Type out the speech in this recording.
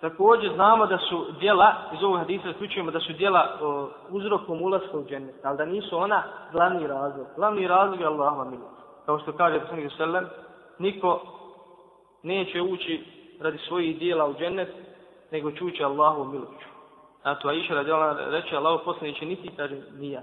Također znamo da su djela, iz ovog hadisa slučujemo da su djela o, uzrokom ulaska u džennet, ali da nisu ona glavni razlog. Glavni razlog je Allahova milost. Kao što kaže poslanik sallam, niko neće ući radi svojih djela u džennet, nego će ući Allahovu milošću. A to Aisha išara reče, Allaho poslaniće niti, kaže, nija.